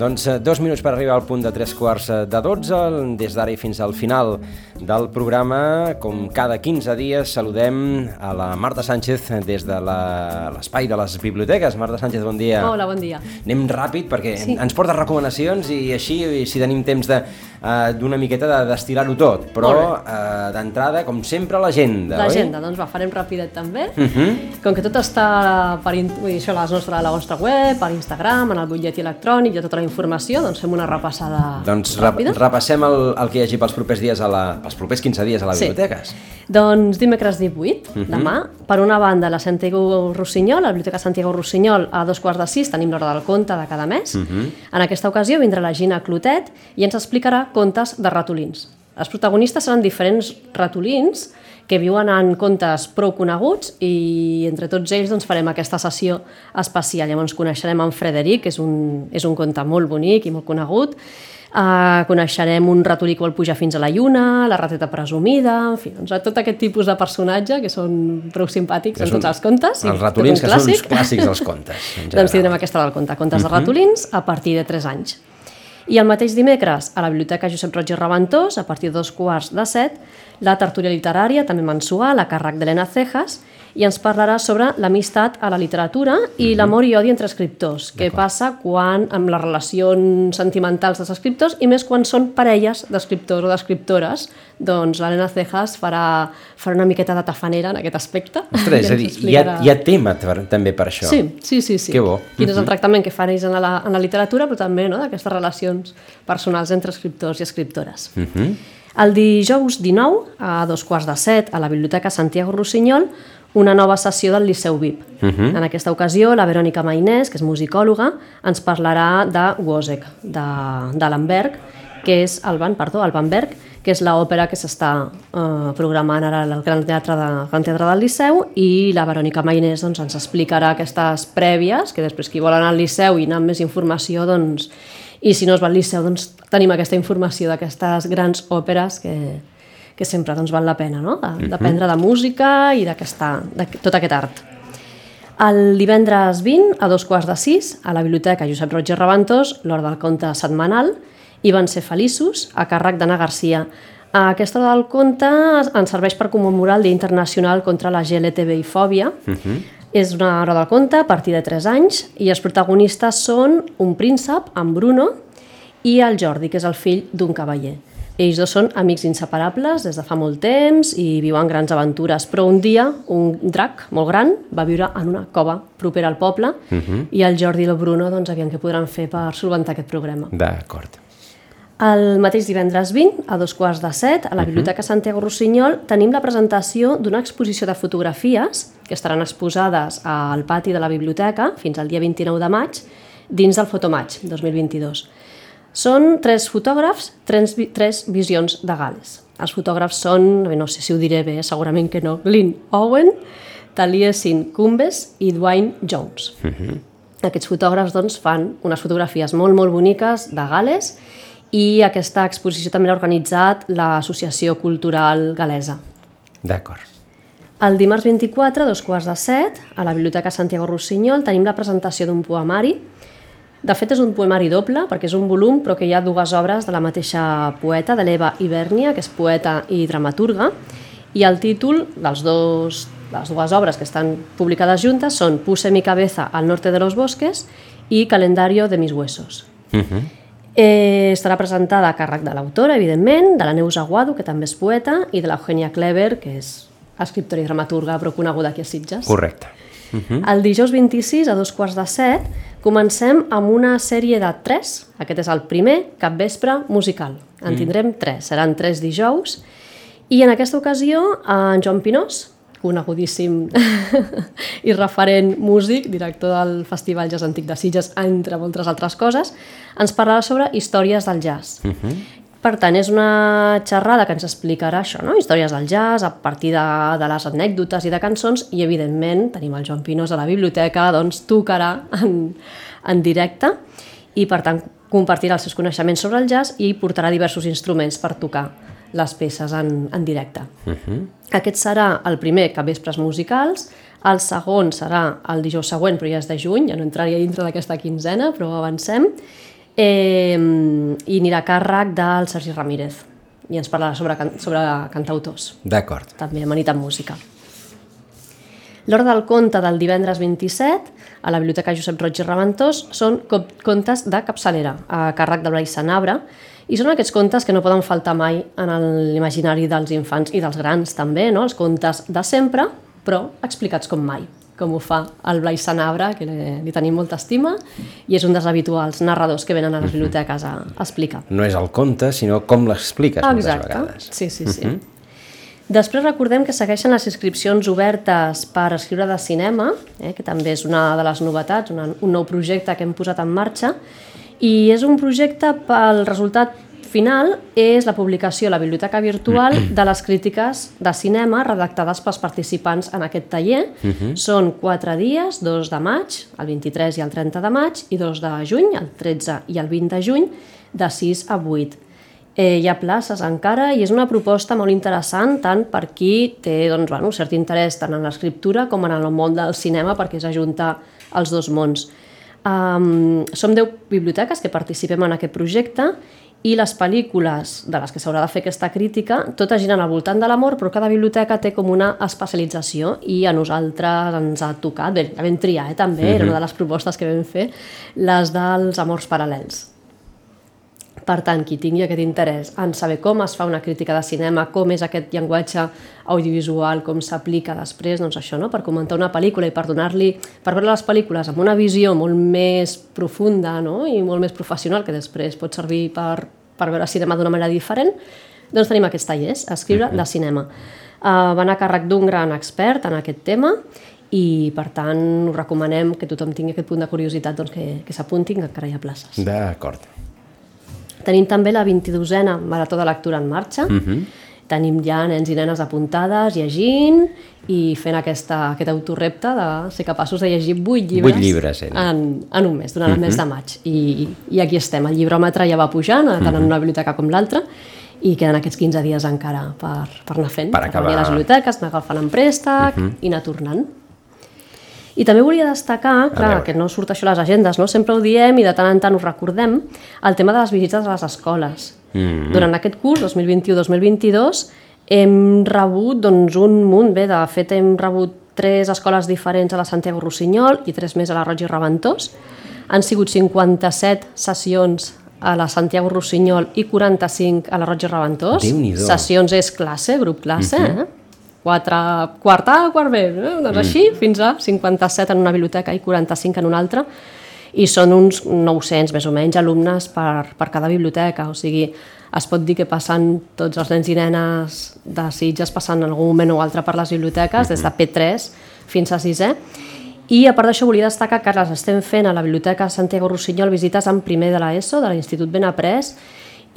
Doncs eh, dos minuts per arribar al punt de tres quarts eh, de 12, des d'ara i fins al final del programa. Com cada 15 dies saludem a la Marta Sánchez des de l'espai de les biblioteques. Marta Sánchez, bon dia. Hola, bon dia. Anem ràpid perquè Sí. ens porta recomanacions i així, si tenim temps de, eh, d'una miqueta de destilar-ho tot. Però eh, d'entrada, com sempre, l'agenda, oi? L'agenda, doncs va, farem ràpidet també. Uh -huh. Com que tot està per, vull dir, això, a la nostra, a la nostra web, per Instagram, en el butlletí electrònic, hi ha tota la informació, doncs fem una repassada Doncs ràpida. repassem el, el que hi hagi pels propers dies a la, pels propers 15 dies a les Sí. biblioteques. Doncs dimecres 18, Mhm. demà, per una banda, la Santiago Rossinyol, la Biblioteca Santiago Rossinyol, a dos quarts de sis tenim l'hora del conte de cada mes. Mhm. En aquesta ocasió vindrà la Gina Clotet i ens explicarà contes de ratolins. Els protagonistes seran diferents ratolins que viuen en contes prou coneguts i entre tots ells doncs, farem aquesta sessió especial. Llavors coneixerem en Frederic, que és un, és un conte molt bonic i molt conegut, Uh, coneixerem un ratolí que vol pujar fins a la lluna, la rateta presumida, en fi, doncs, tot aquest tipus de personatge que són prou simpàtics en tots els contes. els ratolins que són uns clàssics dels contes, doncs tindrem aquesta del conte, contes de ratolins a partir de 3 anys. I el mateix dimecres, a la Biblioteca Josep Roig i Reventós, a partir de dos quarts de set, la tertúlia literària, també mensual, a càrrec d'Helena Cejas, i ens parlarà sobre l'amistat a la literatura i l'amor i odi entre escriptors, què passa quan amb les relacions sentimentals dels escriptors i més quan són parelles d'escriptors o d'escriptores, doncs l'Helena Cejas farà, farà una miqueta de tafanera en aquest aspecte. Ostres, és a dir, hi ha, hi ha tema també per això. Sí, sí, sí. sí. Que bo. Quin és el tractament que fan ells en la, en la literatura, però també no, d'aquestes relacions personals entre escriptors i escriptores. Uh -huh. El dijous 19, a dos quarts de set, a la Biblioteca Santiago Rossinyol, una nova sessió del Liceu VIP. Uh -huh. En aquesta ocasió, la Verònica Mainès, que és musicòloga, ens parlarà de Wozzeck, de, de Lamberg, que és el Van, perdó, el Van Berg, que és l'òpera que s'està eh, programant ara al Gran Teatre, de, Gran Teatre del Liceu i la Verònica Mainés doncs, ens explicarà aquestes prèvies, que després qui vol anar al Liceu i anar amb més informació, doncs, i si no es va al Liceu, doncs tenim aquesta informació d'aquestes grans òperes que, que sempre doncs, val la pena, no? De- d'aprendre de música i d'aquesta- de tot aquest art. El divendres 20, a dos quarts de sis, a la Biblioteca Josep Roig i Reventós, l'hora del conte setmanal, i van ser feliços, a càrrec d'Anna Garcia. Aquesta hora del conte ens serveix per commemorar el Dia Internacional contra la GLTBI-fòbia. Uh -huh. És una hora del conte a partir de 3 anys i els protagonistes són un príncep, en Bruno, i el Jordi, que és el fill d'un cavaller. Ells dos són amics inseparables des de fa molt temps i viuen grans aventures, però un dia un drac molt gran va viure en una cova propera al poble uh -huh. i el Jordi i el Bruno doncs, aviam què podran fer per solventar aquest problema. D'acord. El mateix divendres 20, a dos quarts de set, a la Biblioteca Santiago Rossinyol, tenim la presentació d'una exposició de fotografies que estaran exposades al pati de la biblioteca fins al dia 29 de maig, dins del Fotomaig 2022. Són tres fotògrafs, tres, tres visions de Gales. Els fotògrafs són, no sé si ho diré bé, segurament que no, Glyn Owen, Taliesin Cumbes i Dwayne Jones. Aquests fotògrafs doncs, fan unes fotografies molt, molt boniques de Gales i aquesta exposició també l'ha organitzat l'Associació Cultural Galesa. D'acord. El dimarts 24, a dos quarts de set, a la Biblioteca Santiago Rossinyol, tenim la presentació d'un poemari. De fet, és un poemari doble, perquè és un volum, però que hi ha dues obres de la mateixa poeta, de l'Eva Ibernia, que és poeta i dramaturga, i el títol dels dos, les dues obres que estan publicades juntes són Puse mi cabeza al norte de los bosques i Calendario de mis huesos. Uh -huh. Eh, estarà presentada a càrrec de l'autora, evidentment, de la Neus Aguado, que també és poeta, i de l'Eugènia Kleber, que és escriptora i dramaturga, però coneguda aquí a Sitges. Correcte. El dijous 26, a dos quarts de set, comencem amb una sèrie de tres, aquest és el primer, capvespre musical. En tindrem tres, seran tres dijous, i en aquesta ocasió en Joan Pinós, conegudíssim i referent músic, director del Festival Jazz Antic de Sitges, entre moltes altres coses, ens parlarà sobre històries del jazz. Per tant, és una xerrada que ens explicarà això, no? històries del jazz, a partir de, de les anècdotes i de cançons, i evidentment tenim el Joan Pinós a la biblioteca, doncs tocarà en, en directe, i per tant compartirà els seus coneixements sobre el jazz i portarà diversos instruments per tocar les peces en, en directe. Uh -huh. Aquest serà el primer capvespres musicals, el segon serà el dijous següent, però ja és de juny, ja no entraria dintre d'aquesta quinzena, però avancem, eh, i anirà a càrrec del Sergi Ramírez, i ens parlarà sobre, can sobre cantautors. D'acord. També amenitat música. L'hora del conte del divendres 27 a la Biblioteca Josep Roig i Reventós són contes de capçalera, a càrrec de Blai Sanabra, i són aquests contes que no poden faltar mai en l'imaginari dels infants i dels grans també, no? els contes de sempre, però explicats com mai com ho fa el Blai Sanabra, que li, tenim molta estima, i és un dels habituals narradors que venen a les mhm. biblioteques a, explicar. No és el conte, sinó com l'expliques moltes Exacte. vegades. Sí, sí, sí. Uh mhm. -huh. Després recordem que segueixen les inscripcions obertes per escriure de cinema, eh, que també és una de les novetats, una, un nou projecte que hem posat en marxa, i és un projecte pel resultat final és la publicació a la biblioteca virtual de les crítiques de cinema redactades pels participants en aquest taller. Uh -huh. Són quatre dies, dos de maig, el 23 i el 30 de maig, i dos de juny, el 13 i el 20 de juny, de 6 a 8. Eh, hi ha places encara i és una proposta molt interessant tant per qui té doncs, bueno, cert interès tant en l'escriptura com en el món del cinema perquè és ajuntar els dos mons. Um, som 10 biblioteques que participem en aquest projecte i les pel·lícules de les que s'haurà de fer aquesta crítica, totes giren al voltant de l'amor, però cada biblioteca té com una especialització i a nosaltres ens ha tocat, bé, ja vam triar, eh, també, uh -huh. era una de les propostes que vam fer, les dels amors paral·lels. Per tant, qui tingui aquest interès en saber com es fa una crítica de cinema, com és aquest llenguatge audiovisual, com s'aplica després, doncs això, no? per comentar una pel·lícula i per donar-li, per veure les pel·lícules amb una visió molt més profunda no? i molt més professional, que després pot servir per, per veure cinema d'una manera diferent, doncs tenim aquests tallers, escriure -huh. de cinema. Uh, van a càrrec d'un gran expert en aquest tema i per tant us recomanem que tothom tingui aquest punt de curiositat doncs, que, que s'apuntin, que encara hi ha places. D'acord. Tenim també la 22a Marató de Lectura en marxa. Uh mhm. -huh. Tenim ja nens i nenes apuntades, llegint i fent aquesta, aquest autorrepte de ser capaços de llegir 8 llibres, 8 llibres en, en un mes, durant uh -huh. el mes de mhm. maig. I, I aquí estem, el llibròmetre ja va pujant, tant uh -huh. en mhm. una biblioteca com l'altra, i queden aquests 15 dies encara per, per anar fent, per, acabar... per a les biblioteques, anar agafant en préstec uh -huh. i anar tornant. I també volia destacar, clar, que no surt això a les agendes, no? sempre ho diem i de tant en tant ho recordem, el tema de les visites a les escoles. Mm -hmm. Durant aquest curs, 2021-2022, hem rebut doncs, un munt, bé, de fet hem rebut tres escoles diferents a la Santiago Rossinyol i tres més a la Roig i Reventós. Han sigut 57 sessions a la Santiago Rossinyol i 45 a la Roig i Reventós. Sessions és classe, grup classe, mm -hmm. eh? 4, quart A, quart B, eh? doncs mm. així, fins a 57 en una biblioteca i 45 en una altra, i són uns 900 més o menys alumnes per, per cada biblioteca, o sigui, es pot dir que passen tots els nens i nenes de Sitges passant en algun moment o altre per les biblioteques, des de P3 fins a 6è, i a part d'això volia destacar que les estem fent a la Biblioteca Santiago Rossinyol visites en primer de l'ESO, de l'Institut Benaprés,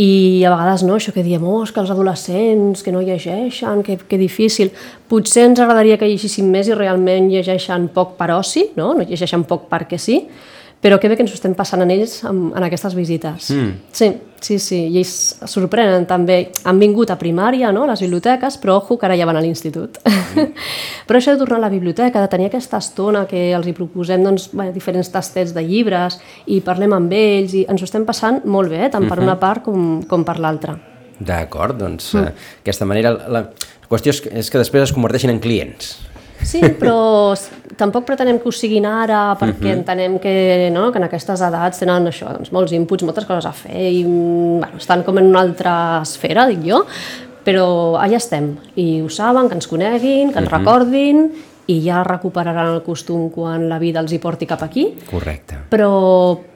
i a vegades no, això que diem, oh, que els adolescents que no llegeixen, que, que difícil. Potser ens agradaria que llegissin més i realment llegeixen poc per oci, no? no llegeixen poc perquè sí, però que bé que ens ho estem passant en ells en, en aquestes visites. Mm. Sí, sí, sí, i ells sorprenen també. Han vingut a primària, no?, a les biblioteques, però ojo que ara ja van a l'institut. Mm. però això de tornar a la biblioteca, de tenir aquesta estona que els hi proposem doncs, bé, diferents tastets de llibres i parlem amb ells i ens ho estem passant molt bé, tant per mm -hmm. una part com, com per l'altra. D'acord, doncs mm. eh, aquesta manera la, la qüestió és que, és que després es converteixin en clients. Sí, però tampoc pretenem que ho siguin ara perquè uh -huh. entenem que, no, que en aquestes edats tenen això, doncs, molts inputs, moltes coses a fer i bueno, estan com en una altra esfera, dic jo, però allà estem i ho saben, que ens coneguin, que ens uh -huh. recordin i ja recuperaran el costum quan la vida els hi porti cap aquí. Correcte. Però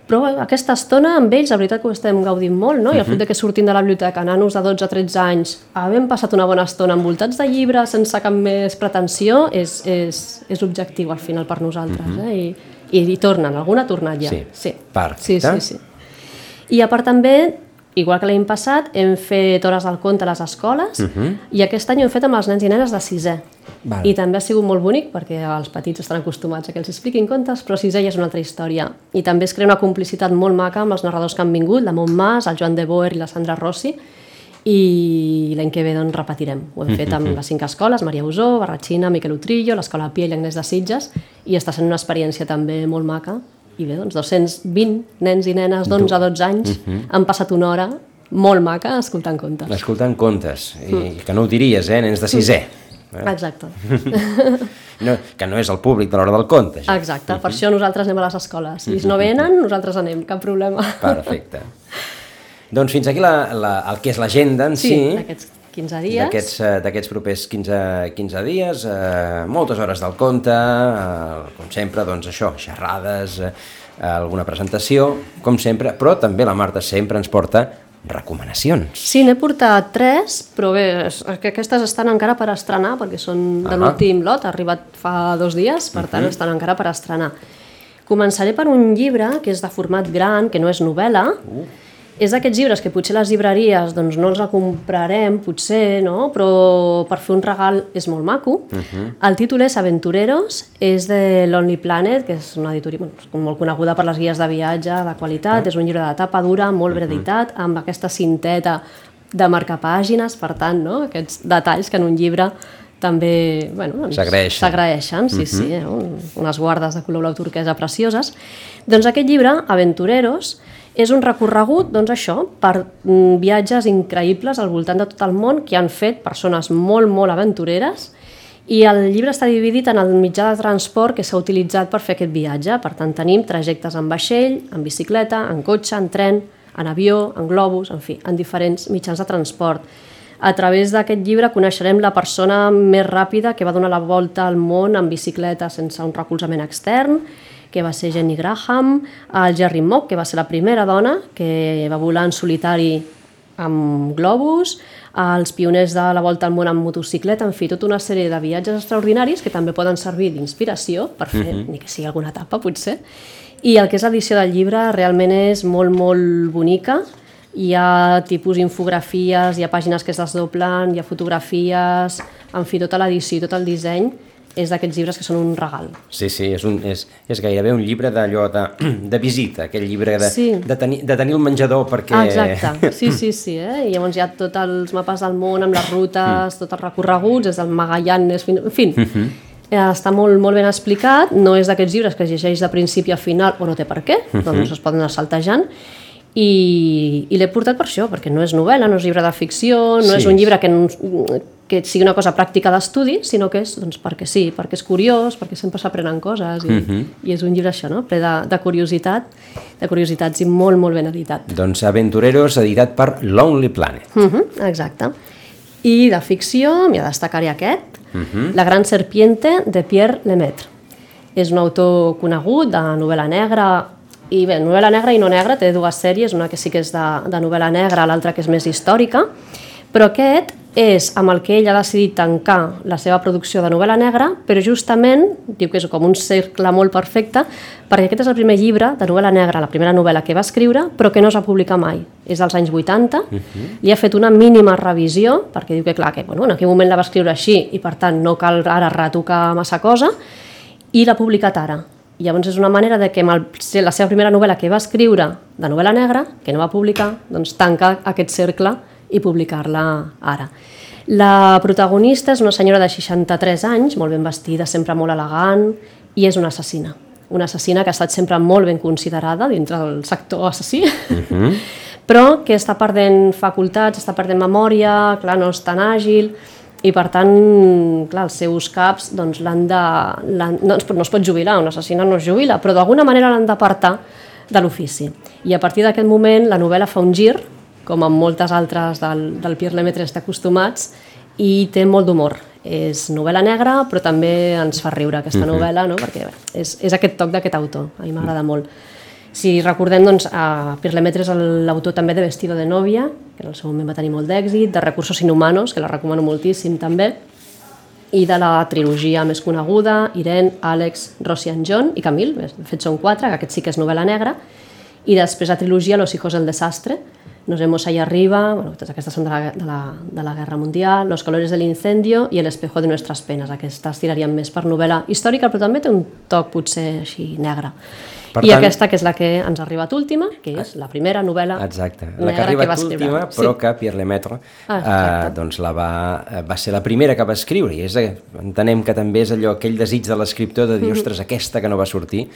però aquesta estona amb ells, la veritat que ho estem gaudint molt, no? I el fet de que surtin de la biblioteca nanos de 12 a 13 anys, havent passat una bona estona envoltats de llibres, sense cap més pretensió, és, és, és objectiu al final per nosaltres, uh -huh. eh? I, i, i tornen, alguna ha tornat ja. Sí, sí. Perfecte. Sí, sí, sí. I a part també igual que l'any passat, hem fet hores del conte a les escoles uh -huh. i aquest any ho hem fet amb els nens i nenes de sisè. Val. I també ha sigut molt bonic perquè els petits estan acostumats a que els expliquin contes, però sisè ja és una altra història. I també es crea una complicitat molt maca amb els narradors que han vingut, la Montmas, el Joan de Boer i la Sandra Rossi, i l'any que ve doncs, repetirem. Ho hem fet amb les cinc escoles, Maria Usó, Barratxina, Miquel Utrillo, l'Escola Pia i l'Agnès de Sitges, i està sent una experiència també molt maca i bé, doncs 220 nens i nenes d'11 a 12 anys uh -huh. han passat una hora molt maca escoltant contes. Escoltant contes, i mm. que no ho diries, eh, nens de sisè. Eh? Exacte. no, que no és el públic de l'hora del conte. Això. Exacte, uh -huh. per això nosaltres anem a les escoles. Si ells no venen, nosaltres anem, cap problema. Perfecte. doncs fins aquí la, la, el que és l'agenda en sí. si. Aquests 15 dies. Eh, d'aquests propers 15, 15 dies, eh, moltes hores del conte, eh, com sempre, doncs això, xerrades, eh, alguna presentació, com sempre, però també la Marta sempre ens porta recomanacions. Sí, n'he portat tres, però bé, que aquestes estan encara per estrenar, perquè són de Ah. l'últim lot, ha arribat fa dos dies, per tant estan encara per estrenar. Començaré per un llibre que és de format gran, que no és novel·la, és d'aquests llibres que potser les llibreries doncs, no els la comprarem, potser, no? però per fer un regal és molt maco. Uh -huh. El títol és Aventureros, és de Lonely Planet, que és una editorial bueno, molt coneguda per les guies de viatge de qualitat, uh -huh. és un llibre de tapa dura, molt ben editat, amb aquesta cinteta de marcapàgines, per tant, no? aquests detalls que en un llibre també bueno, doncs, S'agraeixen. sí, sí, eh? Un- unes guardes de color blau turquesa precioses. Doncs aquest llibre, Aventureros, és un recorregut, doncs això, per mm, viatges increïbles al voltant de tot el món que han fet persones molt, molt aventureres i el llibre està dividit en el mitjà de transport que s'ha utilitzat per fer aquest viatge. Per tant, tenim trajectes en vaixell, en bicicleta, en cotxe, en tren, en avió, en globus, en fi, en diferents mitjans de transport. A través d'aquest llibre coneixerem la persona més ràpida que va donar la volta al món en bicicleta sense un recolzament extern, que va ser Jenny Graham, el Jerry Mock, que va ser la primera dona que va volar en solitari amb globus, els pioners de la volta al món amb motocicleta, en fi, tota una sèrie de viatges extraordinaris que també poden servir d'inspiració per fer, ni que sigui alguna etapa, potser. I el que és l'edició del llibre realment és molt, molt bonica. Hi ha tipus infografies, hi ha pàgines que es desdoblen, hi ha fotografies, en fi, tota l'edició, tot el disseny és d'aquests llibres que són un regal. Sí, sí, és, un, és, és gairebé un llibre d'allò de, de visita, aquell llibre de, Sí. de, tenir, de tenir el menjador perquè... Exacte, sí, sí, sí. Eh? I llavors hi ha tots els mapes del món amb les rutes, tots els recorreguts, des del Magallanes, en fi. Eh, Està molt, molt ben explicat, no és d'aquests llibres que es llegeix de principi a final o no té per què, doncs es poden anar saltejant, i, i l'he portat per això, perquè no és novel·la, no és llibre de ficció, no Sí. és un llibre que, que sigui una cosa pràctica d'estudi, sinó que és doncs, perquè sí, perquè és curiós, perquè sempre s'aprenen coses, i, i és un llibre això, no? ple de, de curiositat, de curiositats i molt, molt ben editat. Doncs Aventureros, editat per Lonely Planet. Uh -huh, exacte. I de ficció, m'hi destacaré aquest, uh -huh. La gran serpiente, de Pierre Lemaitre. És un autor conegut de novel·la negra, i bé, novel·la negra i no negra, té dues sèries, una que sí que és de, de novel·la negra, l'altra que és més històrica, però aquest és amb el que ell ha decidit tancar la seva producció de novel·la negra, però justament, diu que és com un cercle molt perfecte, perquè aquest és el primer llibre de novel·la negra, la primera novel·la que va escriure, però que no es va publicar mai. És dels anys 80, uh -huh. li ha fet una mínima revisió, perquè diu que, clar, que bueno, en aquell moment la va escriure així i, per tant, no cal ara retocar massa cosa, i l'ha publicat ara. I llavors és una manera de que amb el, la seva primera novel·la que va escriure de novel·la negra, que no va publicar, doncs tanca aquest cercle i publicar-la ara. La protagonista és una senyora de 63 anys, molt ben vestida, sempre molt elegant, i és una assassina. Una assassina que ha estat sempre molt ben considerada dintre del sector assassí, però que està perdent facultats, està perdent memòria, clar, no és tan àgil, i per tant, clar, els seus caps doncs, l'han de, no, no es pot jubilar, un assassina no es jubila, però d'alguna manera l'han d'apartar de l'ofici. I a partir d'aquest moment la novel·la fa un gir, com en moltes altres del, del Pierre Lemaitre està acostumats, i té molt d'humor. És novel·la negra, però també ens fa riure aquesta novel·la, no? perquè bé, és, és aquest toc d'aquest autor, a mi m'agrada molt. Si recordem, doncs, a Pierre Lemaitre és l'autor també de Vestido de novia, que en el seu moment va tenir molt d'èxit, de Recursos inhumanos, que la recomano moltíssim també, i de la trilogia més coneguda, Irene, Àlex, Rossi en John i Camille, de fet són quatre, que aquest sí que és novel·la negra, i després la trilogia Los hijos del desastre, Nos vemos ahí arriba, bueno, totes aquestes són de la, de la, de la Guerra Mundial, Los colores del incendio i El espejo de nuestras penas. Aquestes tirarien més per novel·la històrica, però també té un toc potser així negre. Per I tant- aquesta, que és la que ens ha arribat última, que és la primera novel·la Exacte, la que ha arribat va escriure. última, però Sí. que Pierre Lemaitre Ah, eh, doncs la va, eh, va ser la primera que va escriure, i és, entenem que també és allò, aquell desig de l'escriptor de dir, Mhm. ostres, aquesta que no va sortir,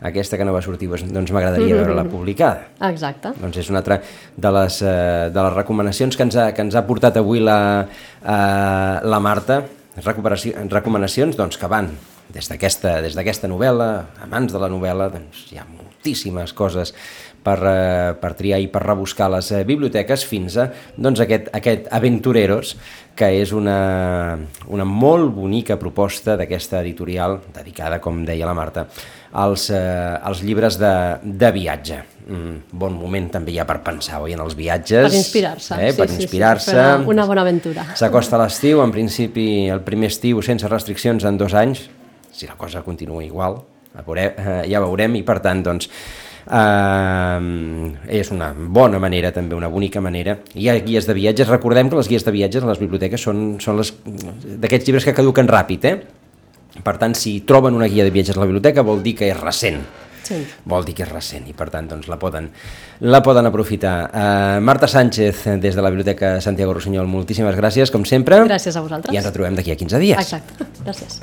aquesta que no va sortir, doncs, m'agradaria Mhm. veure-la publicada. Exacte. Doncs és una altra de les, eh, de les recomanacions que ens ha, que ens ha portat avui la, eh, la Marta, recomanacions doncs, que van des d'aquesta novel·la, amants de la novel·la, doncs hi ha moltíssimes coses per, eh, per triar i per rebuscar a les eh, biblioteques fins a doncs, aquest, aquest Aventureros, que és una, una molt bonica proposta d'aquesta editorial dedicada, com deia la Marta, als, eh, als llibres de, de viatge. Mm, bon moment també hi ha per pensar, oi, en els viatges. Per inspirar-se. Eh? Sí, per sí, sí, inspirar-se. per fer una- bona aventura. S'acosta l'estiu, en principi el primer estiu sense restriccions en dos anys, si la cosa continua igual, ja veurem, eh, ja veurem i per tant, doncs, eh, és una bona manera, també una bonica manera. Hi ha guies de viatges, recordem que les guies de viatges a les biblioteques són, són les d'aquests llibres que caduquen ràpid, eh? Per tant, si troben una guia de viatges a la biblioteca vol dir que és recent. Sí. Vol dir que és recent i per tant doncs, la, poden, la poden aprofitar. Uh, Marta Sánchez, des de la Biblioteca Santiago Rossinyol, moltíssimes gràcies, com sempre. Gràcies a vosaltres. I ens retrobem d'aquí a 15 dies. Exacte. Gràcies.